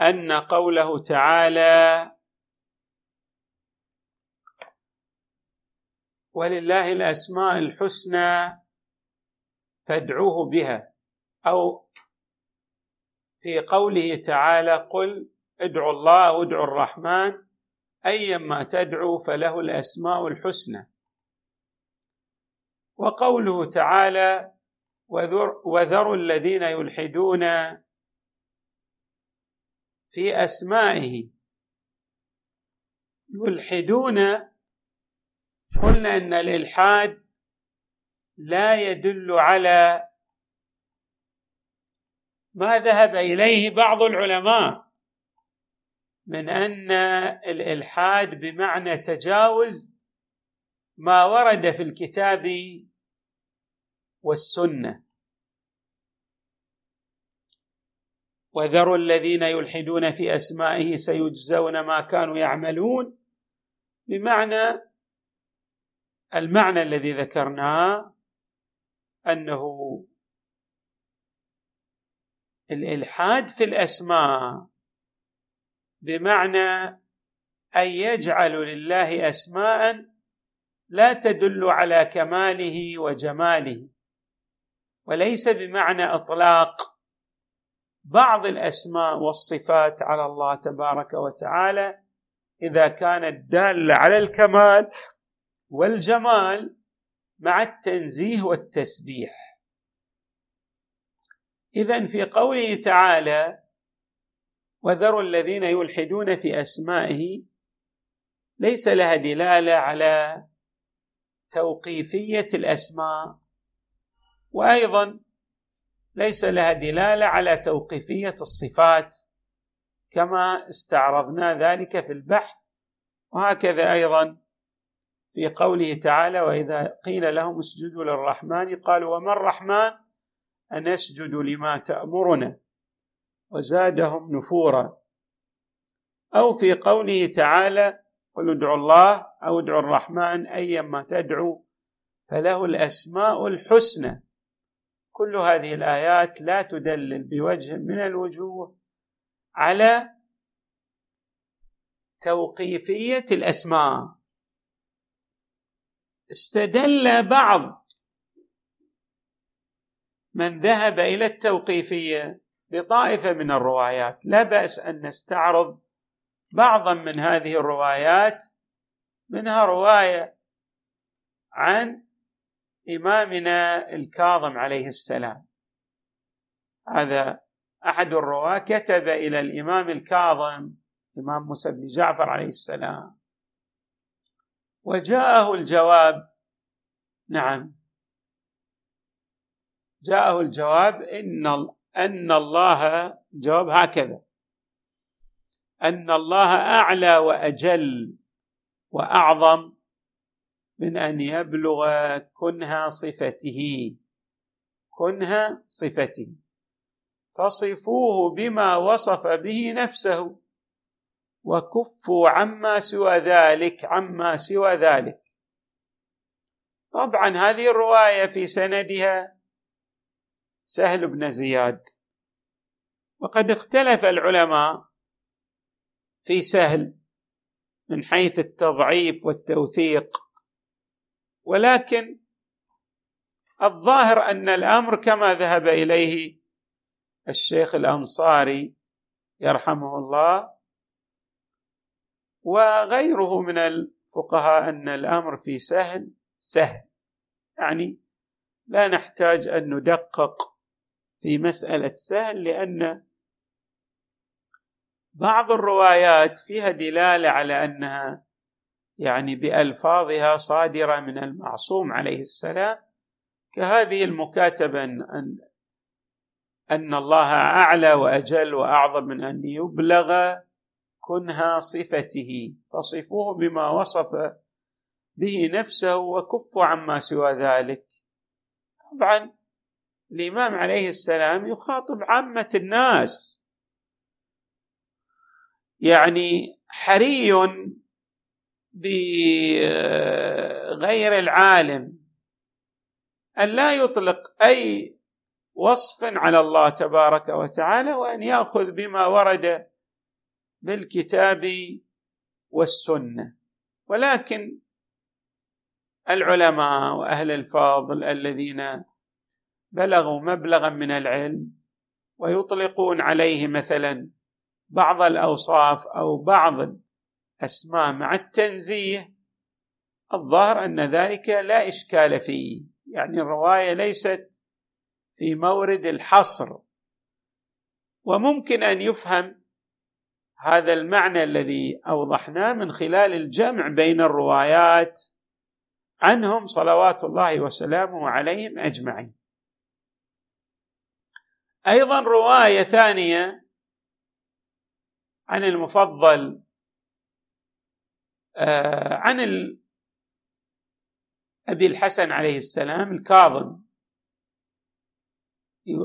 أن قوله تعالى ولله الأسماء الحسنى فادعوه بها أو في قوله تعالى قل ادعوا الله وادعوا الرحمن أيما تدعو فله الأسماء الحسنى. وقوله تعالى وذروا الذين يلحدون في أسمائه. يلحدون. قلنا إن الإلحاد لا يدل على ما ذهب إليه بعض العلماء من أن الإلحاد بمعنى تجاوز ما ورد في الكتاب والسنة. وذروا الذين يلحدون في أسمائه سيجزون ما كانوا يعملون. بمعنى المعنى الذي ذكرناه أنه الإلحاد في الأسماء بمعنى أن يجعل لله أسماء لا تدل على كماله وجماله وليس بمعنى إطلاق بعض الأسماء والصفات على الله تبارك وتعالى إذا كانت دالة على الكمال والجمال مع التنزيه والتسبيح. اذا في قوله تعالى وذروا الذين يلحدون في أسمائه ليس لها دلالة على توقيفية الأسماء. وأيضا ليس لها دلالة على توقيفية الصفات كما استعرضنا ذلك في البحث. وهكذا أيضا في قوله تعالى وإذا قيل لهم اسجدوا للرحمن قالوا وما الرحمن؟ ان اسجد لما تأمرنا. وزادهم نفورا. أو في قوله تعالى قل ادعوا الله أو ادعوا الرحمن ايما تدعوا فله الأسماء الحسنى. كل هذه الآيات لا تدلل بوجه من الوجوه على توقيفية الأسماء. استدل بعض من ذهب إلى التوقيفية بطائفة من الروايات. لا بأس أن نستعرض بعضا من هذه الروايات منها رواية عن إمامنا الكاظم عليه السلام. هذا أحد الرواة كتب إلى الإمام الكاظم إمام موسى بن جعفر عليه السلام. وجاءه الجواب نعم. جاءه الجواب إن أن الله جواب هكذا. أن الله أعلى وأجل وأعظم من أن يبلغ كنها صفته. كنها صفته. فصفوه بما وصف به نفسه. وكفوا عما سوى ذلك عما سوى ذلك. طبعا هذه الرواية في سندها سهل بن زياد. وقد اختلف العلماء في سهل من حيث التضعيف والتوثيق. ولكن الظاهر أن الأمر كما ذهب إليه الشيخ الأنصاري يرحمه الله وغيره من الفقهاء أن الأمر في سهل سهل. يعني لا نحتاج أن ندقق في مسألة سهل لأن بعض الروايات فيها دلالة على أنها يعني بألفاظها صادرة من المعصوم عليه السلام كهذه المكاتبة ان ان الله أعلى وأجل وأعظم من أن يبلغ كنها صفته فصفوه بما وصف به نفسه وكفوا عما سوى ذلك. طبعا الإمام عليه السلام يخاطب عامة الناس يعني حري بغير العالم أن لا يطلق أي وصف على الله تبارك وتعالى وأن يأخذ بما ورد بالكتاب والسنة. ولكن العلماء وأهل الفضل الذين بلغوا مبلغا من العلم ويطلقون عليه مثلا بعض الأوصاف أو بعض الاسماء مع التنزيه. الظاهر أن ذلك لا إشكال فيه. يعني الرواية ليست في مورد الحصر. وممكن أن يفهم هذا المعنى الذي أوضحناه من خلال الجمع بين الروايات عنهم صلوات الله وسلامه عليهم أجمعين. أيضا رواية ثانية عن المفضل عن أبي الحسن عليه السلام الكاظم.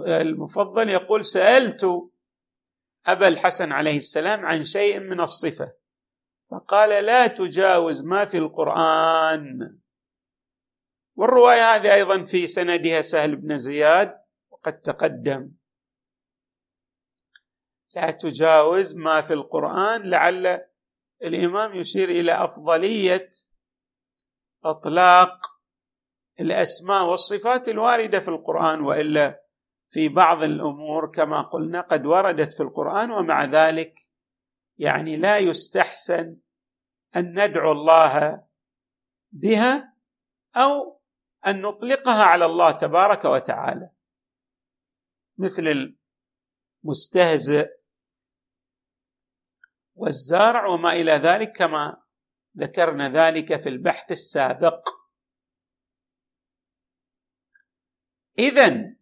المفضل يقول سألت أبا الحسن عليه السلام عن شيء من الصفة فقال لا تجاوز ما في القرآن. والرواية هذه أيضا في سندها سهل بن زياد وقد تقدم. لا تجاوز ما في القرآن لعل الإمام يشير إلى أفضلية أطلاق الأسماء والصفات الواردة في القرآن وإلا في بعض الأمور كما قلنا قد وردت في القرآن ومع ذلك يعني لا يستحسن أن ندعو الله بها أو أن نطلقها على الله تبارك وتعالى. مثل المستهزئ والزارع وما إلى ذلك كما ذكرنا ذلك في البحث السابق. اذا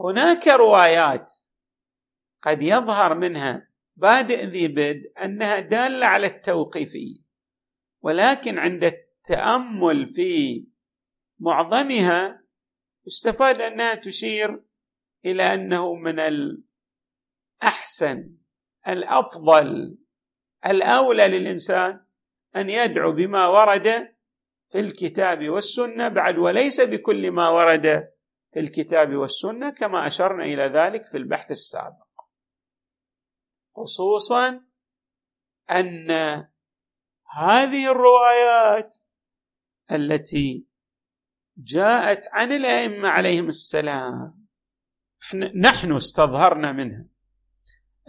هناك روايات قد يظهر منها بادئ ذي بدء أنها دالة على التوقيفية ولكن عند التأمل في معظمها استفاد أنها تشير إلى أنه من الأحسن الأفضل الأولى للإنسان أن يدعو بما ورد في الكتاب والسنة بعد وليس بكل ما ورد في الكتاب والسنة كما أشرنا إلى ذلك في البحث السابق. خصوصا أن هذه الروايات التي جاءت عن الأئمة عليهم السلام نحن استظهرنا منها.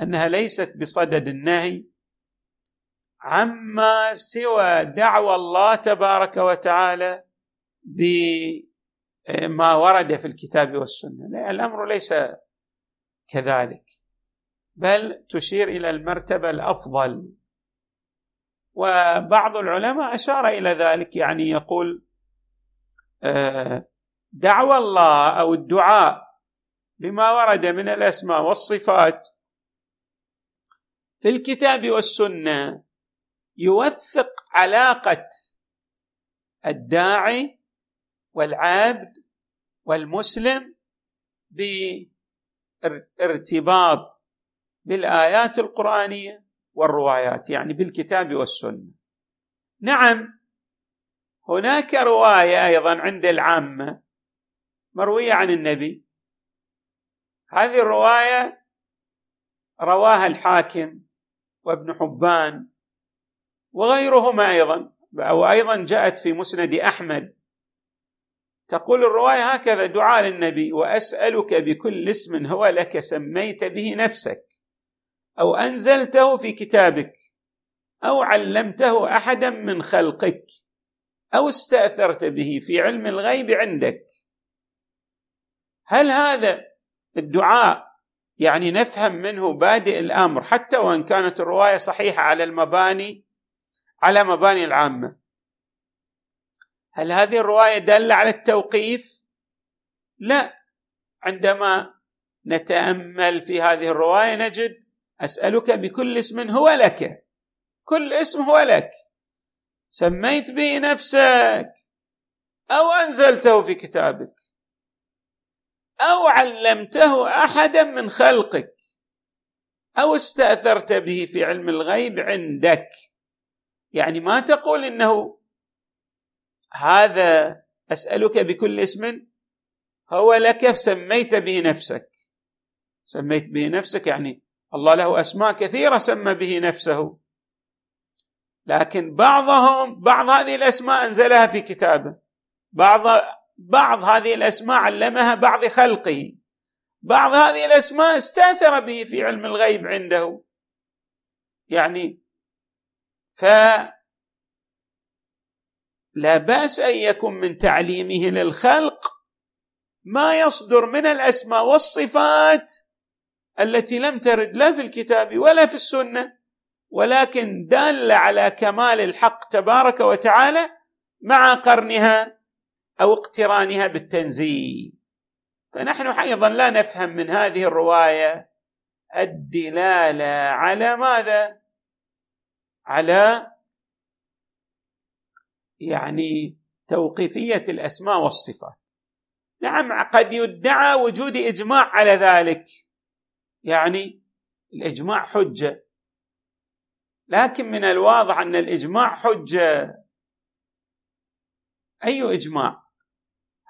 أنها ليست بصدد النهي عما سوى دعوى الله تبارك وتعالى بما ورد في الكتاب والسنة. الأمر ليس كذلك بل تشير إلى المرتبة الأفضل. وبعض العلماء أشار إلى ذلك يعني يقول آه، دعوى الله أو الدعاء بما ورد من الأسماء والصفات في الكتاب والسنة يوثق علاقة الداعي والعبد والمسلم بارتباط بالآيات القرآنية والروايات يعني بالكتاب والسنة. نعم هناك رواية أيضا عند العامة مروية عن النبي. هذه الرواية رواها الحاكم وابن حبان وغيرهما أيضا أو أيضا جاءت في مسند أحمد. تقول الرواية هكذا دعاء للنبي وأسألك بكل اسم هو لك سميت به نفسك أو أنزلته في كتابك أو علمته احدا من خلقك أو استأثرت به في علم الغيب عندك. هل هذا الدعاء يعني نفهم منه بادئ الأمر حتى وإن كانت الرواية صحيحة على المباني على مباني العامة. هل هذه الرواية دالة على التوقيف؟ لا. عندما نتأمل في هذه الرواية نجد أسألك بكل اسم هو لك. كل اسم هو لك. سميت به نفسك أو أنزلته في كتابك. أو علمته أحدا من خلقك أو استأثرت به في علم الغيب عندك. يعني ما تقول إنه هذا أسألك بكل اسم هو لك سميت به نفسك. سميت به نفسك يعني الله له أسماء كثيرة سمى به نفسه. لكن بعضهم بعض هذه الأسماء أنزلها في كتابه. بعض بعض هذه الأسماء علمها بعض خلقه. بعض هذه الأسماء استأثر به في علم الغيب عنده. يعني ف لا بأس أن يكون من تعليمه للخلق ما يصدر من الأسماء والصفات التي لم ترد لا في الكتاب ولا في السنة ولكن دالة على كمال الحق تبارك وتعالى مع قرنها. أو اقترانها بالتنزيل. فنحن أيضا لا نفهم من هذه الرواية الدلالة على ماذا؟ على يعني توقيفية الأسماء والصفات. نعم قد يدعى وجود إجماع على ذلك. يعني الإجماع حجة. لكن من الواضح أن الإجماع حجة. أي إجماع؟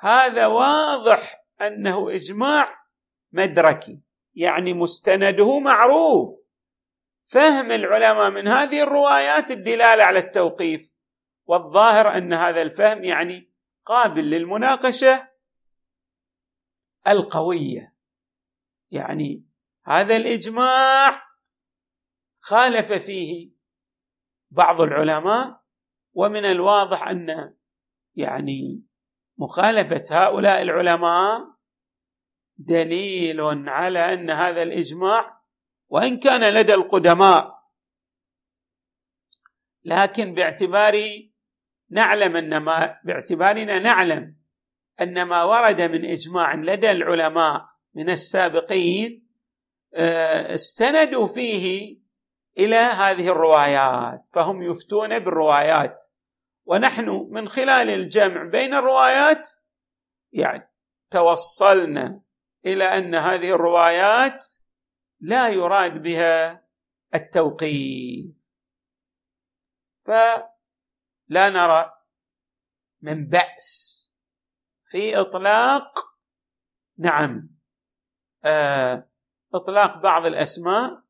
هذا واضح أنه إجماع مدركي يعني مستنده معروف. فهم العلماء من هذه الروايات الدلالة على التوقيف والظاهر أن هذا الفهم يعني قابل للمناقشة القوية. يعني هذا الإجماع خالف فيه بعض العلماء ومن الواضح أن يعني مخالفة هؤلاء العلماء دليل على أن هذا الإجماع وإن كان لدى القدماء. لكن باعتبار نعلم أن ما باعتبارنا نعلم أن ما ورد من إجماع لدى العلماء من السابقين آه، استندوا فيه إلى هذه الروايات فهم يفتون بالروايات. ونحن من خلال الجمع بين الروايات يعني توصلنا إلى أن هذه الروايات لا يراد بها التوقيف. فلا نرى من بأس في إطلاق نعم آه إطلاق بعض الأسماء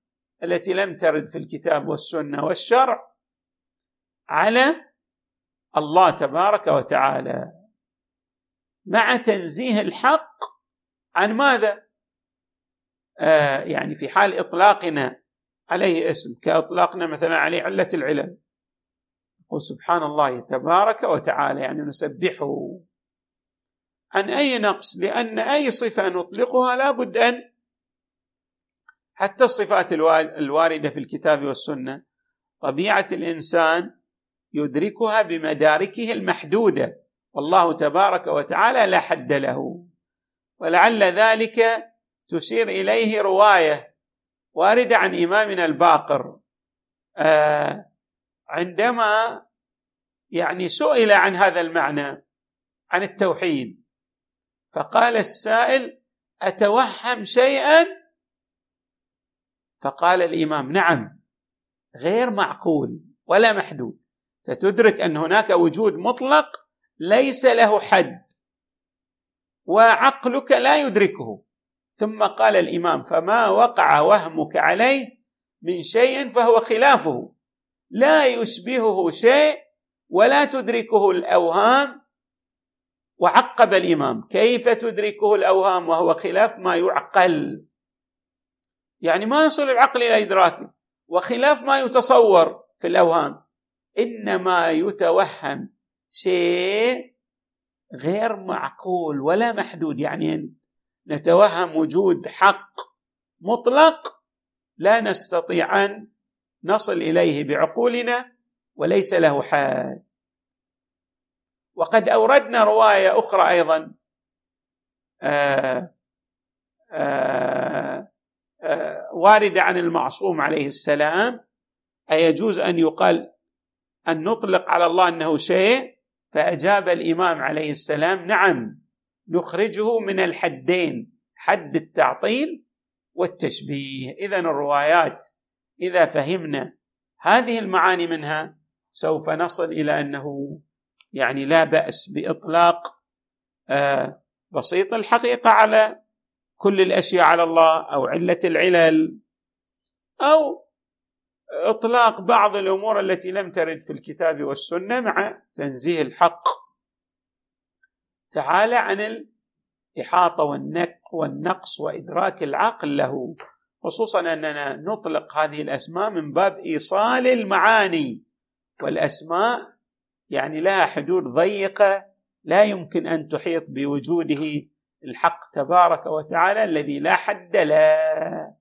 التي لم ترد في الكتاب والسنة والشرع على الله تبارك وتعالى مع تنزيه الحق عن ماذا؟ آه يعني في حال إطلاقنا عليه اسم كإطلاقنا مثلا عليه علة العلل. نقول سبحان الله تبارك وتعالى يعني نسبحه. عن أي نقص؟ لأن أي صفة نطلقها لابد أن حتى الصفات الواردة في الكتاب والسنة. طبيعة الإنسان يدركها بمداركه المحدودة. والله تبارك وتعالى لا حد له. ولعل ذلك تشير إليه رواية واردة عن إمامنا الباقر. آه عندما يعني سئل عن هذا المعنى عن التوحيد فقال السائل أتوهم شيئا؟ فقال الإمام نعم غير معقول ولا محدود. ستدرك أن هناك وجود مطلق ليس له حد وعقلك لا يدركه. ثم قال الإمام فما وقع وهمك عليه من شيء فهو خلافه. لا يشبهه شيء ولا تدركه الأوهام. وعقب الإمام كيف تدركه الأوهام وهو خلاف ما يعقل؟ يعني ما يصل العقل إلى إدراكه وخلاف ما يتصور في الأوهام. إنما يتوهم شيء غير معقول ولا محدود. يعني نتوهم وجود حق مطلق لا نستطيع أن نصل إليه بعقولنا وليس له حال. وقد أوردنا رواية أخرى أيضا آآ آه، آآ آه، آه، واردة عن المعصوم عليه السلام أيجوز أن يقال أن نطلق على الله أنه شيء فأجاب الإمام عليه السلام نعم نخرجه من الحدين حد التعطيل والتشبيه. إذا الروايات إذا فهمنا هذه المعاني منها سوف نصل إلى أنه يعني لا بأس بإطلاق آه، بسيط الحقيقة على كل الأشياء على الله أو علة العلل أو إطلاق بعض الأمور التي لم ترد في الكتاب والسنة مع تنزيه الحق. تعالى عن الإحاطة والنقص وإدراك العقل له خصوصا أننا نطلق هذه الأسماء من باب إيصال المعاني. والأسماء يعني لها حدود ضيقة لا يمكن أن تحيط بوجوده. الحق تبارك وتعالى الذي لا حد له.